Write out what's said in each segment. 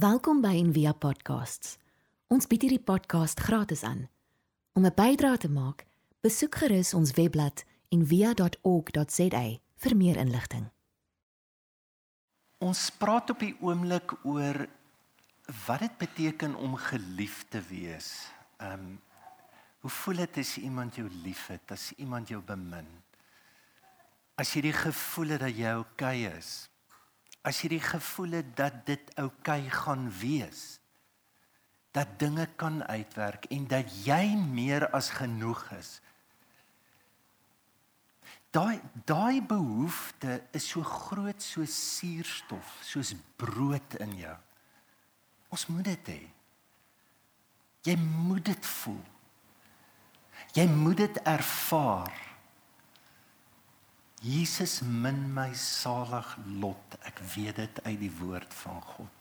Welkom by Envia Podcasts. Ons bied hierdie podcast gratis aan. Om 'n bydrae te maak, besoek gerus ons webblad en via.org.za vir meer inligting. Ons praat op die oomblik oor wat dit beteken om geliefd te wees. Ehm um, hoe voel dit as iemand jou liefhet, as iemand jou bemin? As jy die gevoel het dat jy oukei okay is. As jy die gevoel het dat dit oukei okay gaan wees. Dat dinge kan uitwerk en dat jy meer as genoeg is Daai daai behoefte is so groot so suurstof, soos brood in jou. Ons moet dit hê. Jy moet dit voel. Jy moet dit ervaar. Jesus min my salig lot. Ek weet dit uit die woord van God.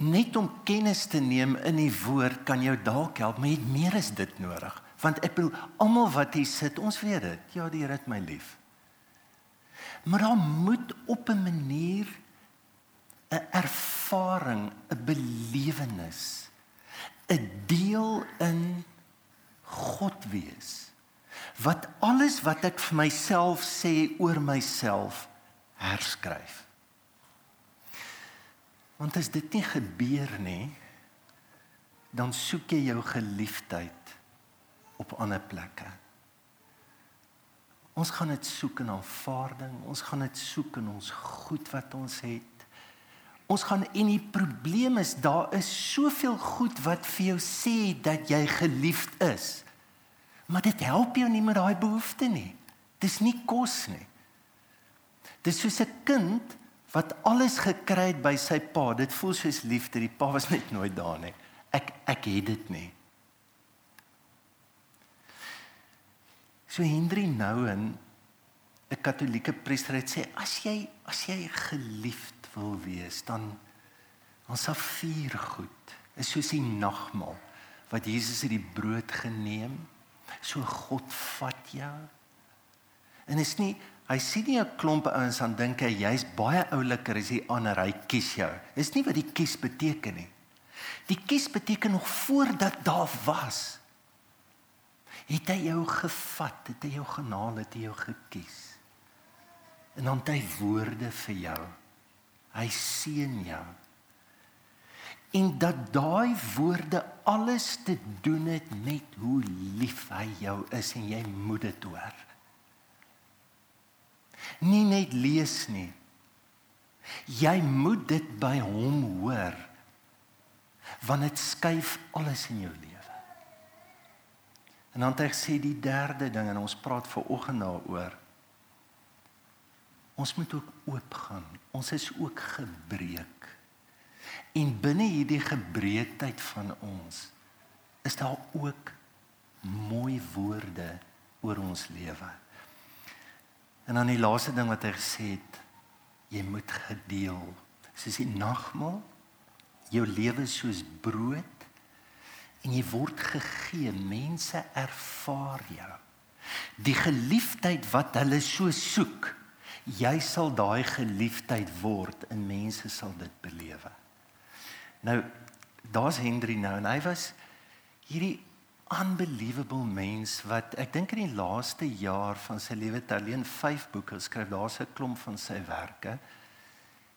Net om kennis te neem in die woord kan jou dalk help, maar jy het meer as dit nodig want ek bedoel almal wat hier sit, ons weet dit. Ja, die Here het my lief. Maar daar moet op 'n manier 'n ervaring, 'n belewenis, 'n deel in God wees. Wat alles wat ek vir myself sê oor myself herskryf. Want as dit nie gebeur nie, dan soek jy jou geliefdheid op ander plekke. Ons gaan dit soek in aanvaarding, ons gaan dit soek in ons goed wat ons het. Ons gaan en die probleem is daar is soveel goed wat vir jou sê dat jy geliefd is. Maar dit help jou nie met daai behoefte nie. Dis nie kos nie. Dis soos 'n kind wat alles gekry het by sy pa. Dit voel soos liefde. Die pa was net nooit daar nie. Ek ek het dit nie. So Hendrie Nouwen 'n Katolieke priester het sê as jy as jy geliefd wil wees dan ons sal vier goed. Is soos die nagmaal wat Jesus uit die brood geneem, so God vat jou. En is nie hy sien nie 'n klomp ouens aan dink hy jy's baie ouliker as die ander, hy kies jou. Is nie wat die kies beteken nie. Die kies beteken nog voordat daar was het hy jou gevat, het hy jou genaal, het hy jou gekies. En dan het hy woorde vir jou. Hy seën jou. En dat daai woorde alles te doen het met hoe lief hy jou is en jy moet dit hoor. Nie net lees nie. Jy moet dit by hom hoor. Want dit skuif alles in jou lewe. En dan het hy gesê die derde ding en ons praat ver oggend daaroor. Ons moet ook oop gaan. Ons is ook gebreek. En binne hierdie gebreekheid van ons is daar ook mooi woorde oor ons lewe. En dan die laaste ding wat hy gesê het, jy moet gedeel. Soos die nagmaal, jou lewe soos brood en jy word gegee mense ervaar jou die geliefdheid wat hulle so soek jy sal daai geliefdheid word en mense sal dit belewe nou daar's Hendrie nou en hy was hierdie unbelievable mens wat ek dink in die laaste jaar van sy lewe het alleen 5 boeke geskryf daar's 'n klomp van sy werke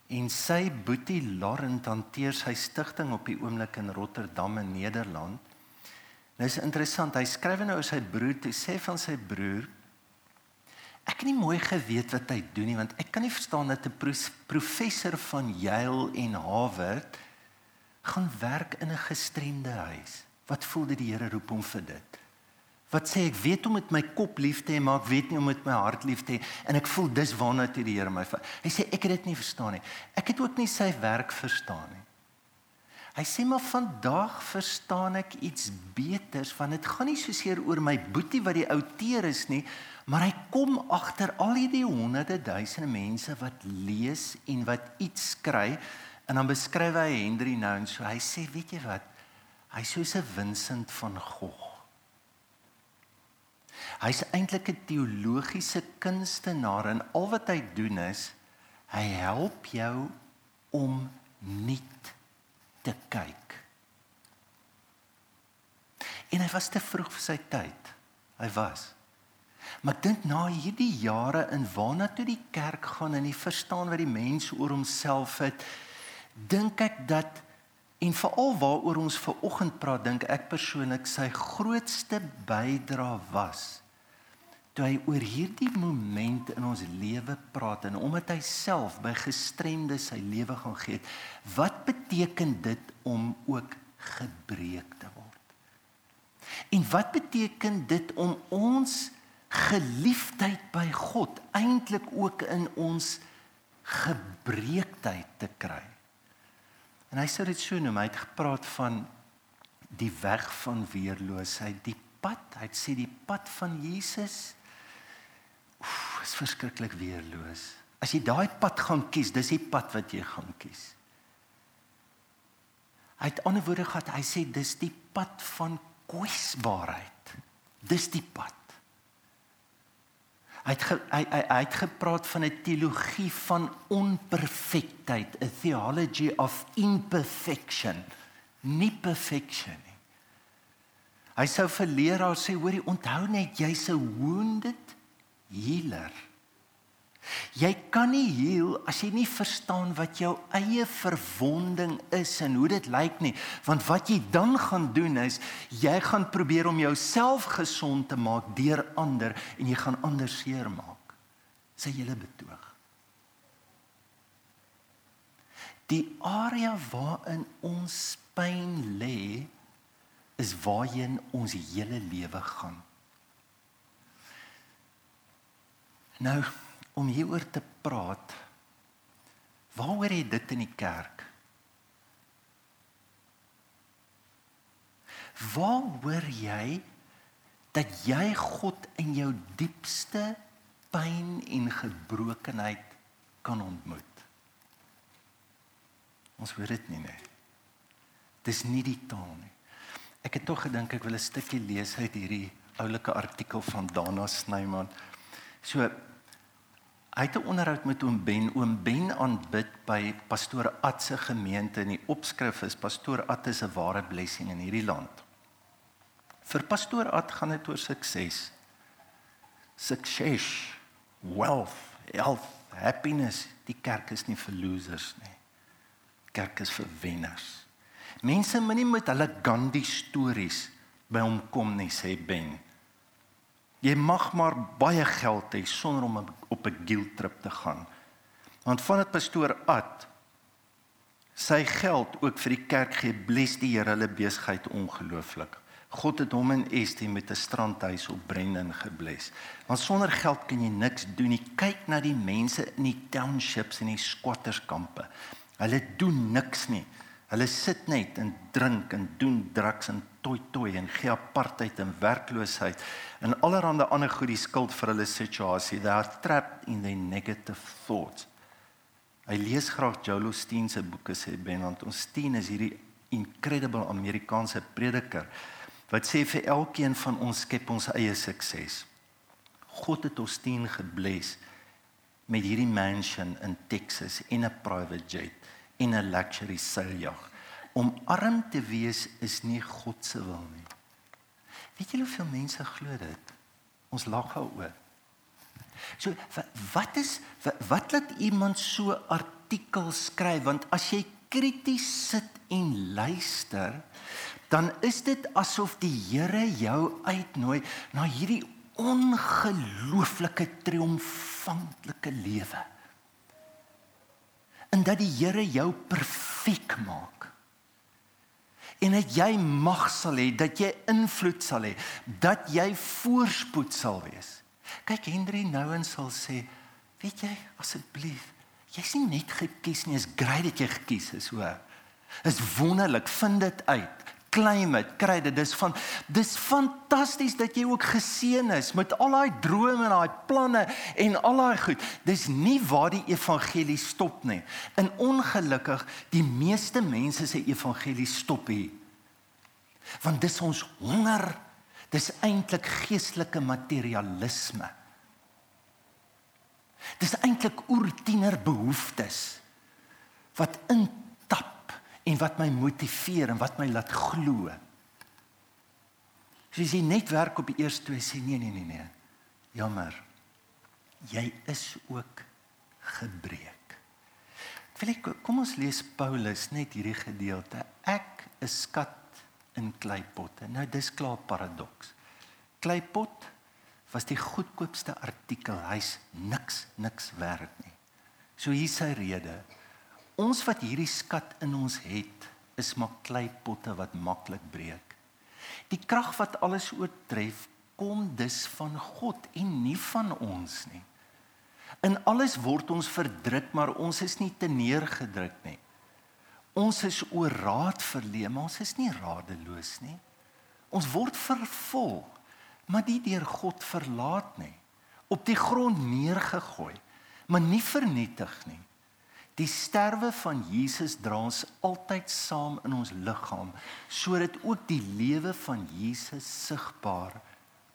en sy boetie Lauren hanteer sy stigting op die oomblik in Rotterdam in Nederland. Nou is interessant, hy skryf nou oor sy broer, hy sê van sy broer Ek het nie mooi geweet wat hy doen nie want ek kan nie verstaan dat 'n professor van Yale en Harvard gaan werk in 'n gestremde huis. Wat voel dit die Here roep hom vir dit? wat sê ek weet om met my kop lief te hê maar ek weet nie om met my hart lief te hê en ek voel dis waarna toe die Here my hy sê ek het dit nie verstaan nie ek het ook nie sy werk verstaan nie hy sê maar vandag verstaan ek iets beters van dit gaan nie so seer oor my boetie wat die outeer is nie maar hy kom agter al hierdie honderde duisende mense wat lees en wat iets skry en dan beskryf hy Henry nou en so hy sê weet jy wat hy soos 'n Vincent van Gogh Hy's eintlik 'n teologiese kunstenaar en al wat hy doen is hy help jou om nie te kyk. En hy was te vroeg vir sy tyd. Hy was. Maar dink na hierdie jare in waarna toe die kerk gaan en die verstaan wat die mens oor homself het, dink ek dat en veral waaroor ons ver oggend praat, dink ek persoonlik sy grootste bydrae was toe hy oor hierdie moment in ons lewe praat en omdat hy self by gestremde sy lewe gaan gee het, wat beteken dit om ook gebreek te word? En wat beteken dit om ons geliefdheid by God eintlik ook in ons gebreektheid te kry? En hy sê dit so noem, hy het gepraat van die weg van weerloosheid, die pad, hy sê die pad van Jesus Oef, is verskriklik weerloos. As jy daai pad gaan kies, dis die pad wat jy gaan kies. Hy het ander woorde gehad, hy sê dis die pad van kwesbaarheid. Dis die pad. Hy het ge, hy, hy, hy het gepraat van 'n teologie van onperfektheid, a theology of imperfection, nie perfection nie. Hy sou vir leraars sê, hoorie, onthou net jy's 'n wounded healer. Jy kan nie heel as jy nie verstaan wat jou eie verwonding is en hoe dit lyk nie, want wat jy dan gaan doen is jy gaan probeer om jouself gesond te maak deur ander en jy gaan ander seermaak. Sy hele betoog. Die area waarin ons pyn lê is waarheen ons hele lewe gaan. Nou om hieroor te praat. Waaroor het dit in die kerk? Waar hoor jy dat jy God in jou diepste pyn en gebrokenheid kan ontmoet? Ons hoor dit nie nee. Dis nie die taal nie. Ek het tog gedink ek wil 'n stukkie lees uit hierdie oulike artikel van Dana Snyman. So Hy het 'n onderhoud met oom Ben. Oom Ben aanbid by pastoor Ad se gemeente en die opskrif is pastoor Ad is 'n ware blessing in hierdie land. Vir pastoor Ad gaan dit oor sukses. Success, wealth, health, happiness. Die kerk is nie vir losers nie. Kerk is vir wenners. Mense moet nie met hulle Gandhi stories by hom kom nie, sê Ben. Jy mag maar baie geld hê sonder om op 'n guild trip te gaan. Want van dit pastoor Ad sy geld ook vir die kerk gee, bless die Here hulle besigheid ongelooflik. God het hom en Estie met 'n strandhuis op Brendan gebless. Want sonder geld kan jy niks doen nie. Kyk na die mense in die townships en die squatterskampe. Hulle doen niks nie. Hulle sit net en drink en doen drugs en toi toi en gee apartheid en werkloosheid en allerlei ander goedie skuld vir hulle situasie. They are trapped in their negative thoughts. Hy lees graag Joel Osteen se boeke sê Ben want Osteen is hierdie incredible Amerikaanse prediker wat sê vir elkeen van ons skep ons eie sukses. God het Osteen gebless met hierdie mansion in Texas en 'n private jet en 'n luxury seiljag. Om arm te wees is nie God se wil nie. Weet julle hoeveel mense glo dit? Ons lag daaroor. So wat is wat laat iemand so artikel skryf want as jy krities sit en luister dan is dit asof die Here jou uitnooi na hierdie ongelooflike triomfantelike lewe en dat die Here jou perfek maak. En dat jy mag sal hê, dat jy invloed sal hê, dat jy voorspoed sal wees. Kyk Henry Nouwen sal sê, weet jy, asseblief, jy's nie net gekies nie, is great dat jy gekies is, hoor. Is wonderlik, vind dit uit claim dit, kry dit. Dis van dis fantasties dat jy ook geseën is met al daai drome en daai planne en al daai goed. Dis nie waar die evangelie stop nie. In ongelukkig die meeste mense se evangelie stop hier. Want dis ons honger. Dis eintlik geestelike materialisme. Dis eintlik oertiener behoeftes wat intap en wat my motiveer en wat my laat glo. As jy net werk op die eerste twee sê nee nee nee nee. Jammer. Jy is ook gebreek. Wil ek kom ons lees Paulus net hierdie gedeelte. Ek is skat in kleipotte. Nou dis klaar paradoks. Kleipot was die goedkoopste artikel. Hy's niks niks werd nie. So hier sy rede. Ons wat hierdie skat in ons het, is maar kleipotte wat maklik breek. Die krag wat alles oortref, kom dus van God en nie van ons nie. In alles word ons verdruk, maar ons is nie te neergedruk nie. Ons is oor raad verleë, maar ons is nie radeloos nie. Ons word vervolg, maar nie deur God verlaat nie. Op die grond neergegooi, maar nie vernietig nie. Die sterwe van Jesus dra ons altyd saam in ons liggaam sodat ook die lewe van Jesus sigbaar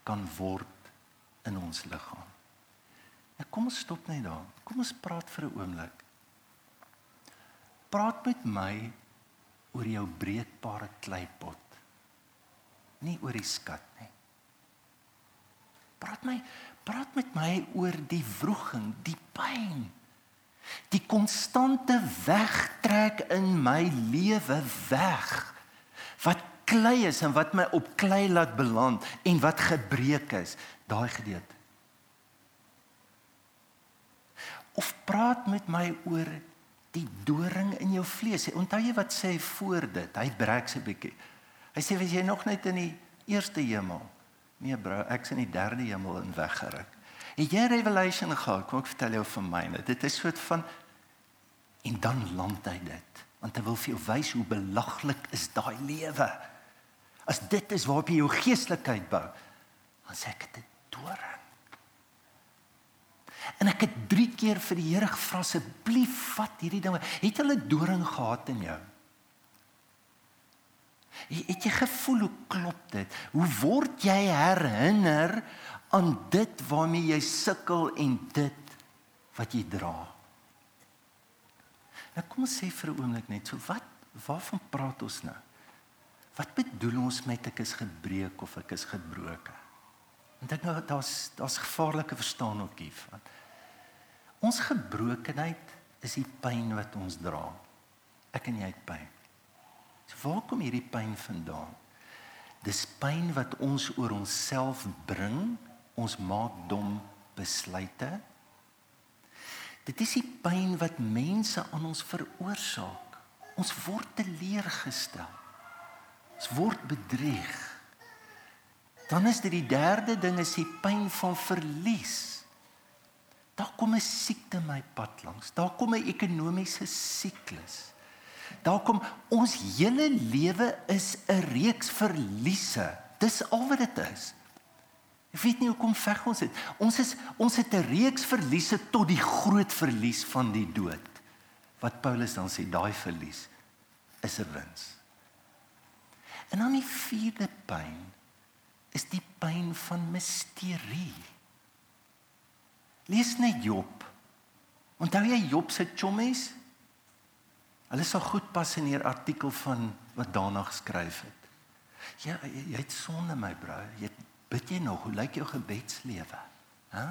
kan word in ons liggaam. Nou kom ons stop net daar. Kom ons praat vir 'n oomblik. Praat met my oor jou breekbare kleipot. Nie oor die skat nie. Praat my, praat met my oor die wroging, die pyn die konstante wegtrek in my lewe weg. Wat klei is en wat my op klei laat beland en wat gebreek is daai gedeelte. Of praat met my oor die doring in jou vlees. Onthou jy wat sê voor dit? Hy breek se bietjie. Hy sê as jy nog net in die eerste hemel? Nee bro ek's in die derde hemel in weggeruk Het jy revelation gehad? Kom ek vertel jou van myne. Dit is soort van en dan land hy dit. Want hy wil vir jou wys hoe belaglik is daai lewe. As dit is waarop jy jou geestelikheid bou, dan sê ek dit doring. En ek het 3 keer vir die Here gevra asseblief vat hierdie dinge. Het hulle doring gehad in jou? Het jy gevoel hoe klop dit? Hoe word jy herinner aan dit waarmee jy sukkel en dit wat jy dra. Nou kom ons sê vir 'n oomblik net, so wat waarvan praat ons nou? Wat bedoel ons met ek is gebreek of ek is gebroken? Want ek nou daar's daar's gevaarlike verstaan ook hiervan. Ons gebrokenheid is die pyn wat ons dra. Ek en jy het pyn. So waar kom hierdie pyn vandaan? Dis pyn wat ons oor onsself bring ons maak dom besluite. Dit is die pyn wat mense aan ons veroorsaak. Ons word teleurgestel. Ons word bedrieg. Dan is dit die derde ding is die pyn van verlies. Daar kom 'n siekte my pad langs. Daar kom 'n ekonomiese siklus. Daar kom ons hele lewe is 'n reeks verliese. Dis al wat dit is. Ek weet nie hoekom veg ons dit. Ons is ons het 'n reeks verliese tot die groot verlies van die dood. Wat Paulus dan sê, daai verlies is 'n wins. En dan die vierde pyn is die pyn van misterie. Lees net Job. Onthou jy Job se chommies? Hulle sal goed pas in hier artikel van wat daarna geskryf het. Ja, jy, jy het sonde my broer. Jy het Bid jy nog? Hoe lyk jou gebedslewe? Hæ?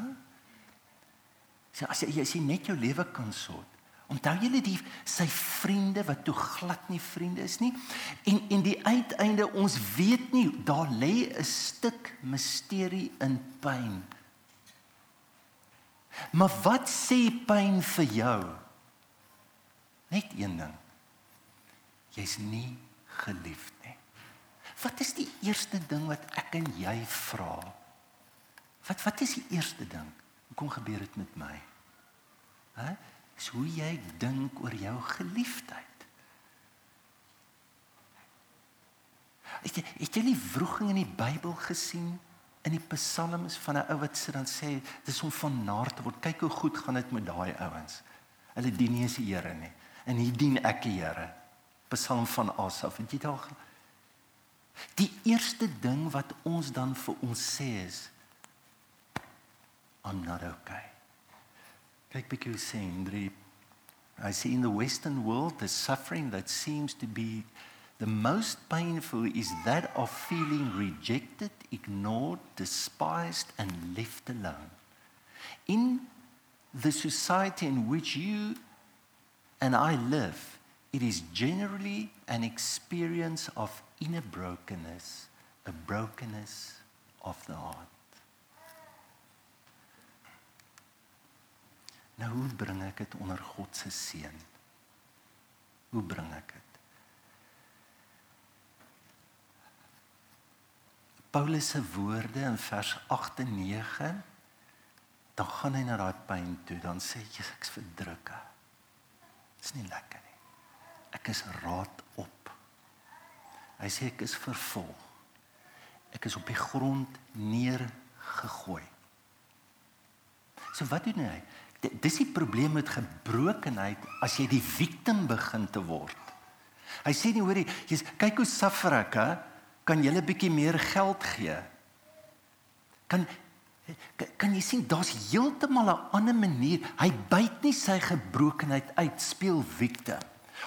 Sê as jy as jy net jou lewe kan sorg. Onthou julle die sy vriende wat toe glad nie vriende is nie en en die uiteinde ons weet nie daar lê 'n stuk misterie in pyn. Maar wat sê pyn vir jou? Net een ding. Jy's nie geliefd Wat is die eerste ding wat ek en jy vra? Wat wat is die eerste ding? Hoekom gebeur dit met my? Hæ? Is hoe jy dink oor jou geliefdheid. Het jy het jy die wroging in die Bybel gesien in die psalms van 'n ou wat sê dan sê dis om van naar te word. Kyk hoe goed gaan dit met daai ouens. Hulle dien nie eens die Here nie. En hier dien ek die Here. Psalm van Asaf. Het jy daal Die eerste ding wat ons dan vir ons sê is I'm not okay. Kyk bietjie hoe sê Hendrie I see in the Western world, the suffering that seems to be the most painful is that of feeling rejected, ignored, despised, and left alone. In the society in which you and I live, it is generally an experience of inner brokenness, a brokenness of the heart. Nou hoe bring ek dit onder God se seën? Hoe bring ek dit? Paulus se woorde in vers 8 en 9 dan gaan hy na daai pyn toe, dan sê hy ek's verdruk. Dit is nie lekker. Ek is raad op. Hy sê ek is vervolg. Ek is op die grond neergegooi. So wat doen hy? Dis die probleem met gebrokenheid as jy die victim begin te word. Hy sê nie hoorie, jy's kyk hoe suffer ek, hè? Kan jy 'n bietjie meer geld gee? Kan kan jy sien daar's heeltemal 'n ander manier. Hy byt nie sy gebrokenheid uit, speel victim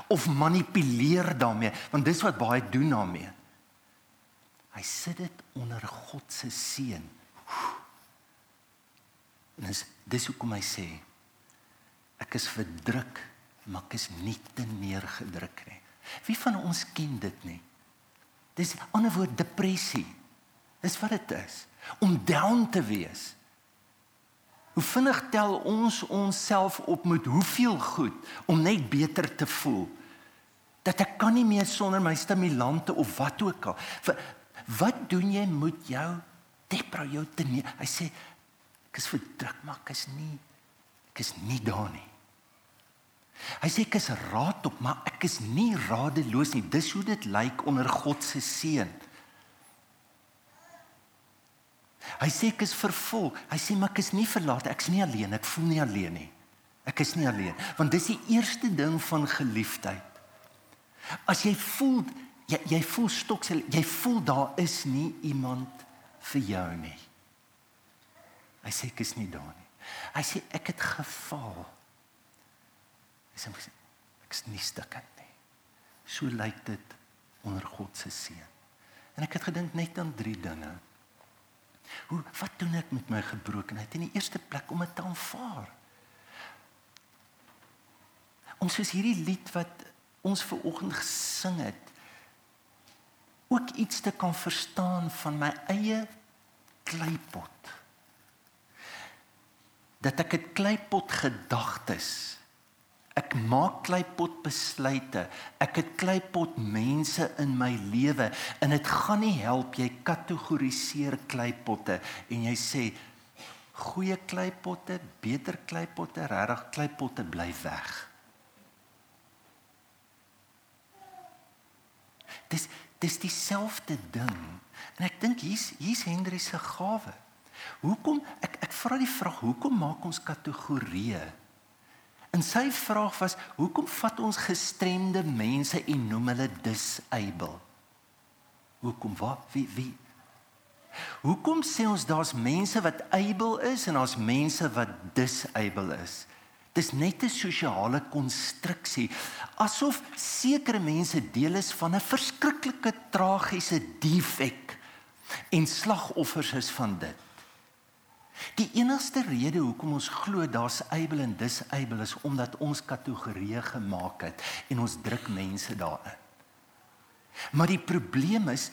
of manipuleer daarmee, want dis wat baie doen daarmee. Hy sit dit onder God se seën. En dis dis hoekom hy sê ek is verdruk, maar ek is nie te neergedruk nie. Wie van ons ken dit nie? Dis 'n ander woord depressie. Dis wat dit is om down te wees. Hoe vinnig tel ons onsself op met hoeveel goed om net beter te voel. Dat ek kan nie meer sonder my stimulante of wat ook al. Wat doen jy met jou depra jou te nie? Hy sê ek is verdruk maar ek is nie ek is nie daar nie. Hy sê ek is raadop maar ek is nie radeloos nie. Dis hoe dit lyk onder God se seën. Hy sê ek is vervolg. Hy sê maar ek is nie verlaat, ek's nie alleen, ek voel nie alleen nie. Ek is nie alleen, want dis die eerste ding van geliefdheid. As jy voel jy jy voel stoksel, jy voel daar is nie iemand vir jou nie. Hy sê ek is nie daar nie. Hy sê ek het geval. Hy sê ek is nie stukkend nie. So lyk dit onder God se seën. En ek het gedink net aan drie dinge. Hoe wat doen ek met my gebrokenheid? In die eerste plek om dit te aanvaar. Om soos hierdie lied wat ons ver oggend gesing het ook iets te kan verstaan van my eie kleipot. Dat ek 'n kleipot gedagtes Ek maak kleipot besluite. Ek het kleipot mense in my lewe en dit gaan nie help jy kategoriseer kleipotte en jy sê goeie kleipotte, beter kleipotte, regtig kleipotte bly weg. Dis dis dieselfde ding. En ek dink hier's hier's Henry se gawe. Hoekom ek ek vra die vraag, hoekom maak ons kategorieë? En sy vraag was: "Hoekom vat ons gestremde mense en noem hulle disable?" Hoekom wat wie wie Hoekom sê ons daar's mense wat able is en daar's mense wat disable is? Dis net 'n sosiale konstruksie asof sekere mense deel is van 'n verskriklike tragiese defek en slagoffers is van dit. Die enigste rede hoekom ons glo daar's able en disable is omdat ons kategorieë gemaak het en ons druk mense daarin. Maar die probleem is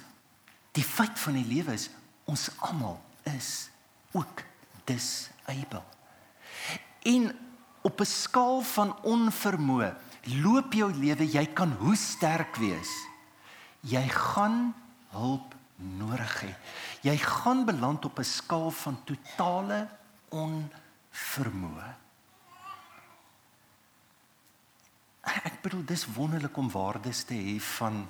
die feit van die lewe is ons almal is ook disable. En op 'n skaal van onvermoë loop jou lewe, jy kan hoe sterk wees. Jy gaan hulp nodig hê. Jy gaan beland op 'n skaal van totale onvermoë. Ek bedoel dis wonderlik om waardes te hê van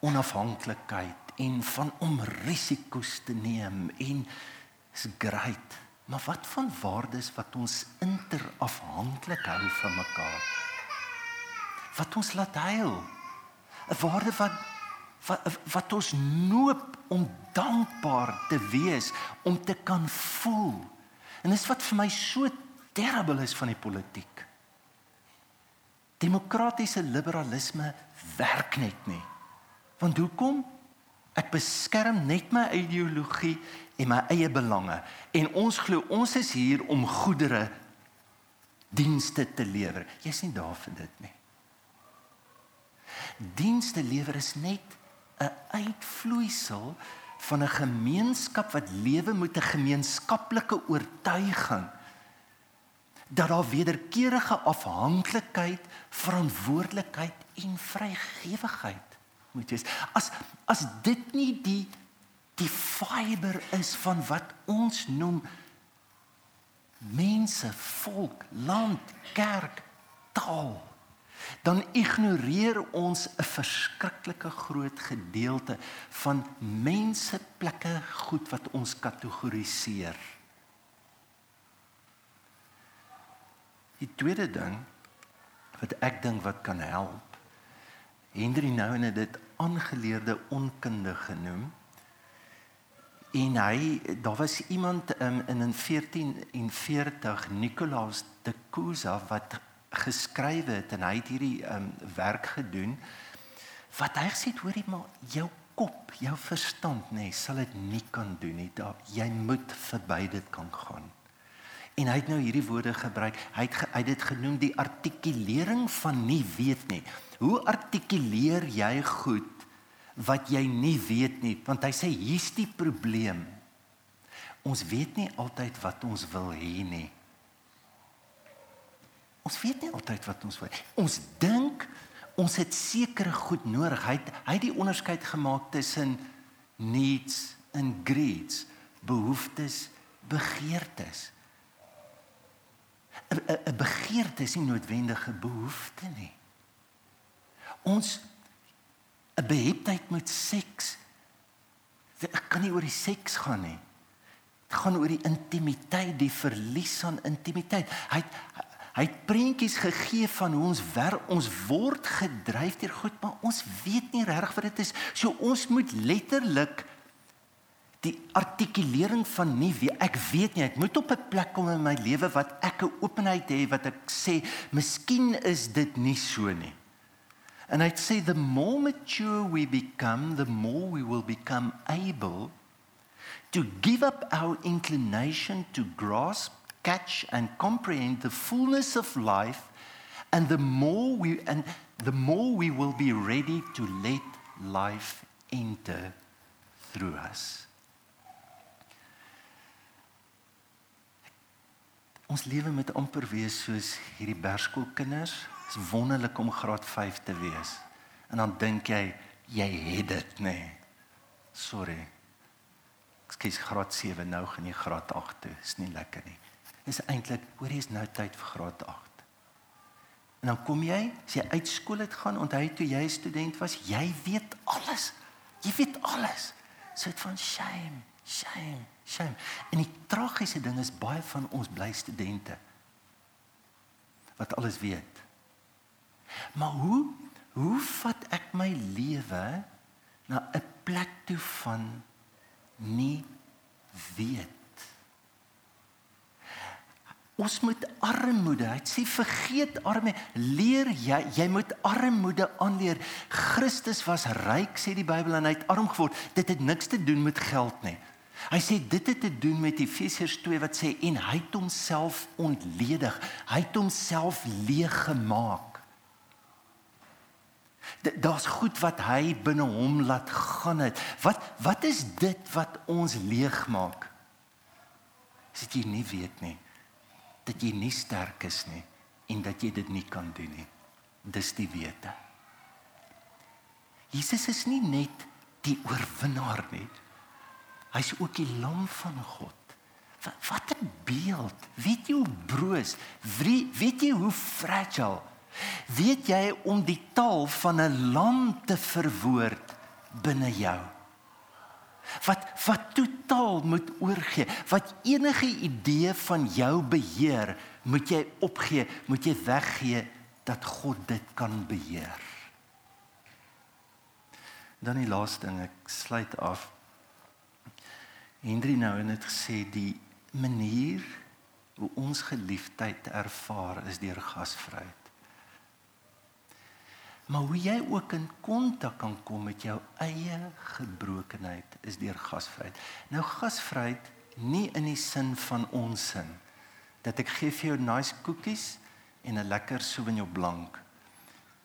onafhanklikheid en van om risiko's te neem en is great. Maar wat van waardes wat ons interafhanklik hou van mekaar? Wat ons laat huil? 'n Waarde wat wat wat ons noop om dankbaar te wees, om te kan voel. En dis wat vir my so terrible is van die politiek. Demokratiese liberalisme werk net nie. Want hoekom? Ek beskerm net my ideologie en my eie belange en ons glo ons is hier om goedere dienste te lewer. Jy's nie daar vir dit nie. Dienste lewer is net 'n uitvloeisel van 'n gemeenskap wat lewe met 'n gemeenskaplike oortuiging dat daar wederkerige afhanklikheid, verantwoordelikheid en vrygewigheid moet wees. As as dit nie die die fiber is van wat ons noem mense, volk, land, kerk, taal, dan ignoreer ons 'n verskriklike groot gedeelte van mense plekke goed wat ons kategoriseer. Die tweede ding wat ek dink wat kan help. Henry Nouwen het dit aangeleerde onkunde genoem. En hy daar was iemand um, in in 1440 Nicolaas de Cusa wat geskryf het en hy het hierdie um, werk gedoen wat hy gesê het hoorie maar jou kop, jou verstand nê, nee, sal dit nie kan doen nie. Daar jy moet verby dit kan gaan. En hy het nou hierdie woorde gebruik. Hy het hy het dit genoem die artikulering van nie weet nie. Hoe artikuleer jy goed wat jy nie weet nie? Want hy sê hier's die probleem. Ons weet nie altyd wat ons wil hê nie. Ons weet nie altyd wat ons wil. Ons dink ons het sekere goed nodig. Hy het, hy het die onderskeid gemaak tussen needs en greeds, behoeftes, begeertes. 'n begeerte is nie noodwendige behoefte nie. Ons 'n beheptheid met seks dit kan nie oor die seks gaan nie. Dit gaan oor die intimiteit, die verlies aan intimiteit. Hy het, hy het prentjies gegee van hoe ons wer ons word gedryf deur goed, maar ons weet nie regtig wat dit is. So ons moet letterlik die artikulering van nie wie ek weet nie ek moet op 'n plek kom in my lewe wat ek 'n openheid het wat ek sê miskien is dit nie so nie and i'd say the more mature we become the more we will become able to give up our inclination to grasp catch and comprehend the fullness of life and the more we and the more we will be ready to let life enter through us Ons lewe met amper wees soos hierdie berskoolkinders. Dit is wonderlik om graad 5 te wees. En dan dink jy jy het dit, nê. Nee. Sorry. Ek skies graad 7 nou gaan jy graad 8 toe. Is nie lekker nie. Dis eintlik, hoor is nou tyd vir graad 8. En dan kom jy, as jy uit skool het gaan, onthou toe jy student was, jy weet alles. Jy weet alles. So dit van shame, shame. Shame. En die tragiese ding is baie van ons bly studente wat alles weet. Maar hoe hoe vat ek my lewe na 'n plek toe van nie weet? Ons moet armoede, hy sê vergeet armoede, leer jy jy moet armoede aanleer. Christus was ryk sê die Bybel en hy het arm geword. Dit het niks te doen met geld nie. Hy sê dit het te doen met Efesiërs 2 wat sê en hy het homself ontledig. Hy het homself leeg gemaak. Daar's goed wat hy binne hom laat gaan het. Wat wat is dit wat ons leeg maak? Is dit jy nie weet nie dat jy nie sterk is nie en dat jy dit nie kan doen nie. Dis die wete. Jesus is nie net die oorwinnaar nie. Hy's ook die lam van God. Wat 'n beeld. Weet jy hoe broos? Weet jy hoe fragile? Weet jy om die taal van 'n lam te verwoord binne jou? Wat wat totaal moet oorgee. Wat enige idee van jou beheer, moet jy opgee, moet jy weggee dat God dit kan beheer. Dan die laaste ding, ek sluit af. Hendrie nou het gesê die manier hoe ons geliefdheid ervaar is deur gasvryheid. Maar hoe jy ook in kontak kan kom met jou eie gebrokenheid is deur gasvryheid. Nou gasvryheid nie in die sin van ons sin dat ek gee vir jou nice koekies en 'n lekker souvenir blank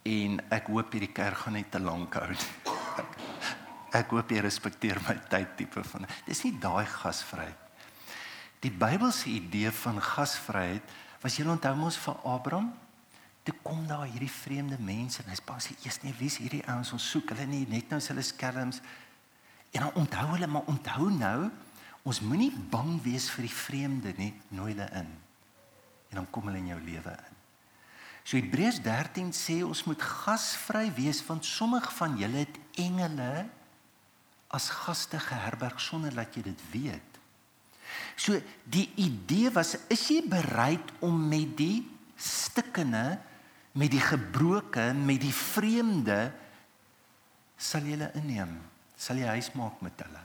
en ek hoop hierdie kerk gaan net te lank hou. Ek, ek hoop jy respekteer my tyd tipe van. Dis nie daai gasvryheid. Die Bybelse idee van gasvryheid was jy onthou mos vir Abraham toe kom daar hierdie vreemde mense en hy's pas eers nie wie is hierdie ouens? Ons soek hulle nie net nou hulle skelms en dan onthou hulle maar onthou nou ons moenie bang wees vir die vreemde nie nooi hulle in. En dan kom hulle in jou lewe in. So Hebreërs 13 sê ons moet gasvry wees want sommige van julle het engele as gaste geherberg sonder dat jy dit weet. So die idee was is jy bereid om met die stikkende met die gebroke met die vreemde sal jy hulle inneem sal jy huis maak met hulle.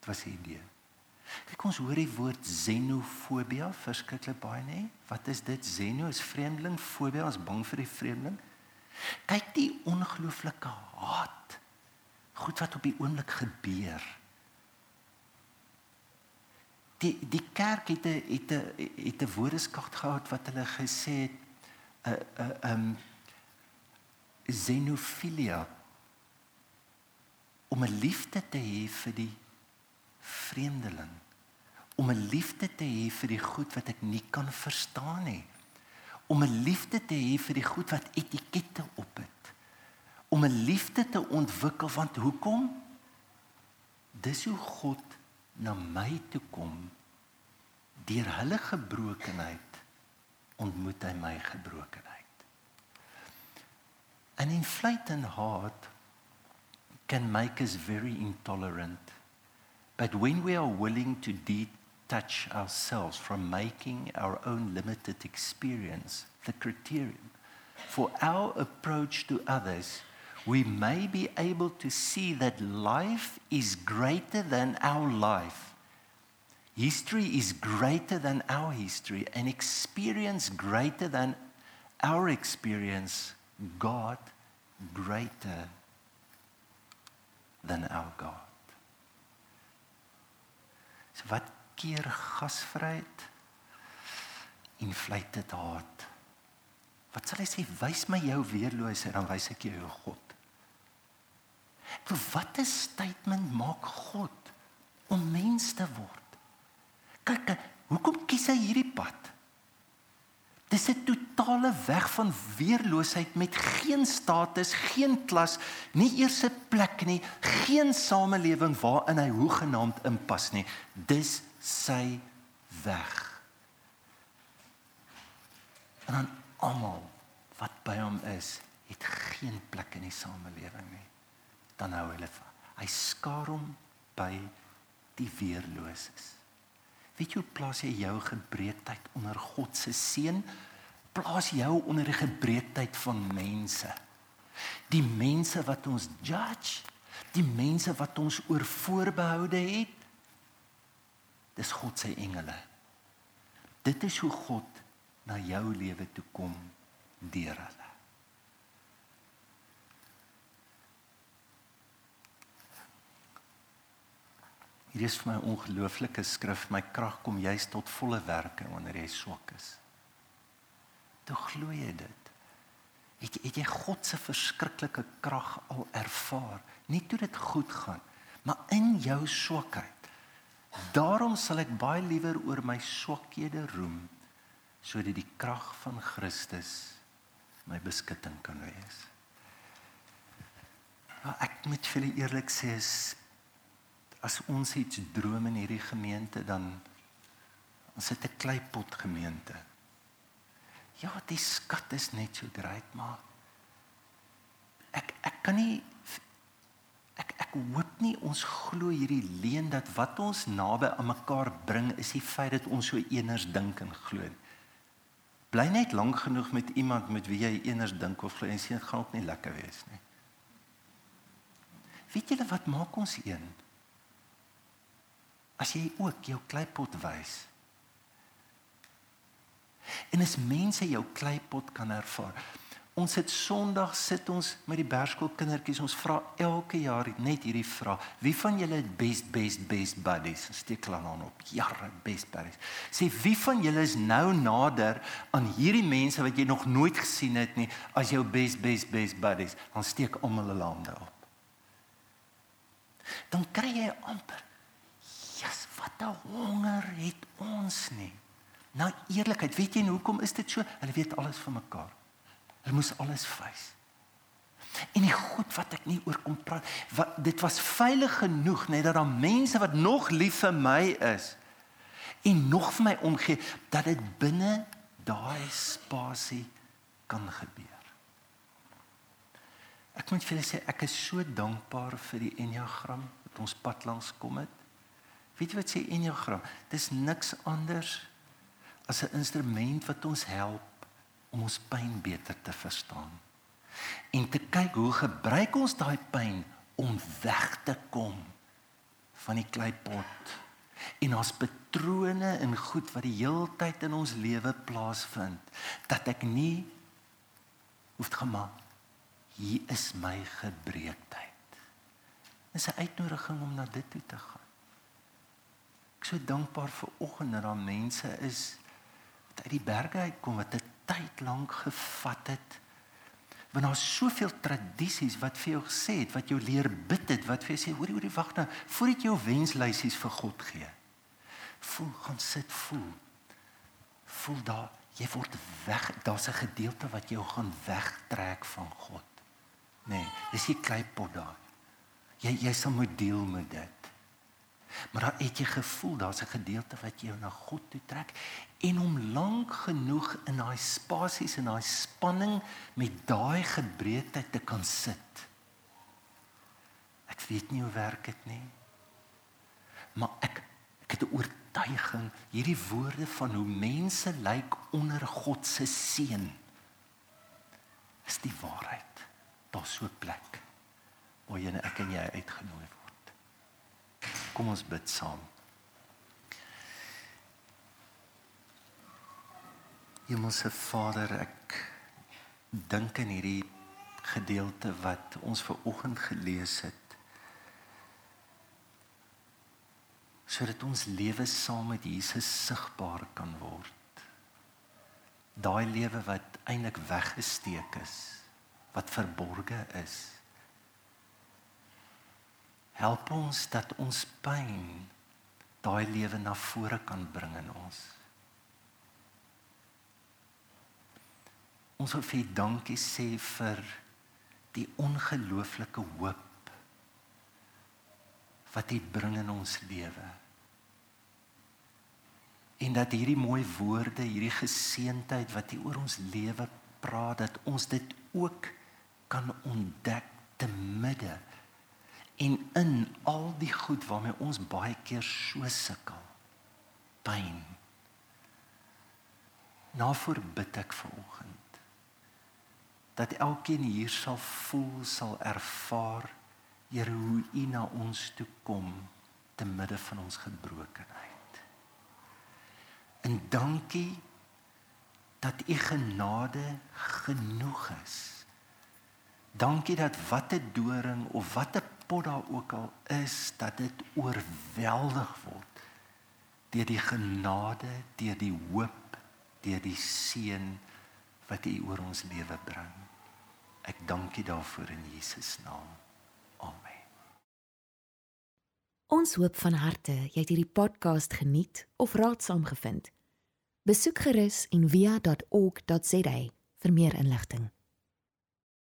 Dit was die idee. Kyk ons hoor die woord xenofobia verskriklik baie nê. Wat is dit? Xeno is vreemdeling, fobia is bang vir die vreemdeling. Kyk die ongelooflike haat. Goed wat op die oomblik gebeur. Die die kerk het 'n het 'n het 'n woordeskat gehad wat hulle gesê het 'n uh, 'n uh, um xenofilia om 'n liefde te hê vir die vreemdeling om 'n liefde te hê vir die goed wat ek nie kan verstaan nie om 'n liefde te hê vir die goed wat etikette op het om 'n liefde te ontwikkel want hoekom? Dis hoe God na my toe kom deur hulle gebrokenheid ontmoet hy my gebrokenheid an inflated heart can make us very intolerant But when we are willing to detach ourselves from making our own limited experience the criterion for our approach to others, we may be able to see that life is greater than our life. History is greater than our history, and experience greater than our experience, God greater than our God. So wat keer gasvryheid vleite haat? Wat sal hy sê wys my jou weerloosheid dan wys ek jou God. Vir watter statement maak God om mens te word? Kyk, hoekom kies hy hierdie pad? Dis 'n totale weg van weerloosheid met geen status, geen klas, nie eers 'n plek nie, geen samelewing waarin hy hoegenaamd inpas nie. Dis sy weg. En dan almal wat by hom is, het geen plek in die samelewing nie. Dan hou hulle van. Hy skaar hom by die weerloses. Weet jy hoe plaas jy jou gebreekheid onder God se seën? Plaas jou onder die gebreekheid van mense. Die mense wat ons judge, die mense wat ons oor voorbehoude het. Dis God se engele. Dit is hoe God na jou lewe toe kom deur hulle. Hier is vir my ongelooflike skrif, my krag kom juis tot volle werking wanneer jy swak is. Toe glo jy dit. Het jy, het jy God se verskriklike krag al ervaar? Nie toe dit goed gaan, maar in jou swakheid. Daarom sal ek baie liewer oor my swakhede roem sodat die krag van Christus my beskutting kan wees. Maar ek moet vir julle eerlik sê, as ons iets droom in hierdie gemeente dan ons het 'n kleipot gemeente. Ja, die skat is net so groot, maar ek ek kan nie ek ek hoop nie ons glo hierdie leuen dat wat ons naby aan mekaar bring is die feit dat ons so eeners dink en glo. Bly net lank genoeg met iemand met wie jy eeners dink of glo en sien gaan ook nie lekker wees nie. Weet julle wat maak ons een? As jy ook jou kleipot wys. En as mense jou kleipot kan ervaar. Ons het Sondag sit ons met die Bergskool kindertjies. Ons vra elke jaar net hierdie vraag: Wie van julle het best best best buddies? Steek hulle aan op. Jare best buddies. Sê wie van julle is nou nader aan hierdie mense wat jy nog nooit gesien het nie as jou best best best buddies? Dan steek almal hulle hande op. Dan kry jy amper Jesus, wat 'n honger het ons nie. Nou eerlikheid, weet jy hoekom is dit so? Hulle weet alles van mekaar. Hulle moes alles wys. En die goed wat ek nie oor kom praat, wat dit was veilig genoeg net dat daar mense wat nog lief vir my is en nog vir my omgee dat dit binne daai spasie kan gebeur. Ek moet vir julle sê ek is so dankbaar vir die enneagram wat ons pad langs kom het. Weet jy wat sê enneagram? Dis niks anders as 'n instrument wat ons help om ons pyn beter te verstaan. En te kyk hoe gebruik ons daai pyn om weg te kom van die kleipot en ons patrone en goed wat die heeltyd in ons lewe plaasvind dat ek nie hoef te gemaak hier is my gebreekheid. Dis 'n uitnodiging om na dit toe te gaan. Ek so dankbaar vir oggend dat daar mense is wat uit die berge uitkom wat dit tyd lank gevat het. Want daar's soveel tradisies wat vir jou gesê het, wat jou leer bid het, wat vir jou sê, hoorie, hoorie, wag nou, voordat jy jou wenslysies vir God gee. Voel, gaan sit, voel. Voel daar, jy word weg, daar's 'n gedeelte wat jou gaan wegtrek van God. Nee, dis nie kleipot daar. Jy jy sal moet deel met dit. Maar dan het jy gevoel daar's 'n gedeelte wat jou na God toe trek en om lank genoeg in daai spasies en daai spanning met daai gebreedheid te kan sit. Ek weet nie hoe werk dit nie. Maar ek ek het 'n oortuiging hierdie woorde van hoe mense lyk onder God se seën is die waarheid. Daar's so 'n plek waar jy en ek en jy uitgenooi word. Kom ons bid saam. Hemelse Vader, ek dink in hierdie gedeelte wat ons ver oggend gelees het. sodat ons lewe saam met Jesus sigbaar kan word. Daai lewe wat eintlik weggesteek is, wat verborge is. Help ons dat ons pyn daai lewe na vore kan bring in ons. Ons wil vir dankie sê vir die ongelooflike hoop wat U bring in ons lewe. En dat hierdie mooi woorde, hierdie geseentheid wat U oor ons lewe praat, dat ons dit ook kan ontdek te midde en in al die goed waarmee ons baie keer so sukkel pyn na voorbid ek vanoggend dat elkeen hier sal voel sal ervaar Here hoe u na ons toe kom te midde van ons gebrokenheid. En dankie dat u genade genoeg is. Dankie dat watte doring of watte pot daar ook al is dat dit oorweldig word deur die genade, deur die hoop, deur die seën wat U oor ons lewe bring. Ek dank U daarvoor in Jesus naam. Amen. Ons hoop van harte jy het hierdie podcast geniet of raadsaam gevind. Besoek gerus en via.ok.za vir meer inligting.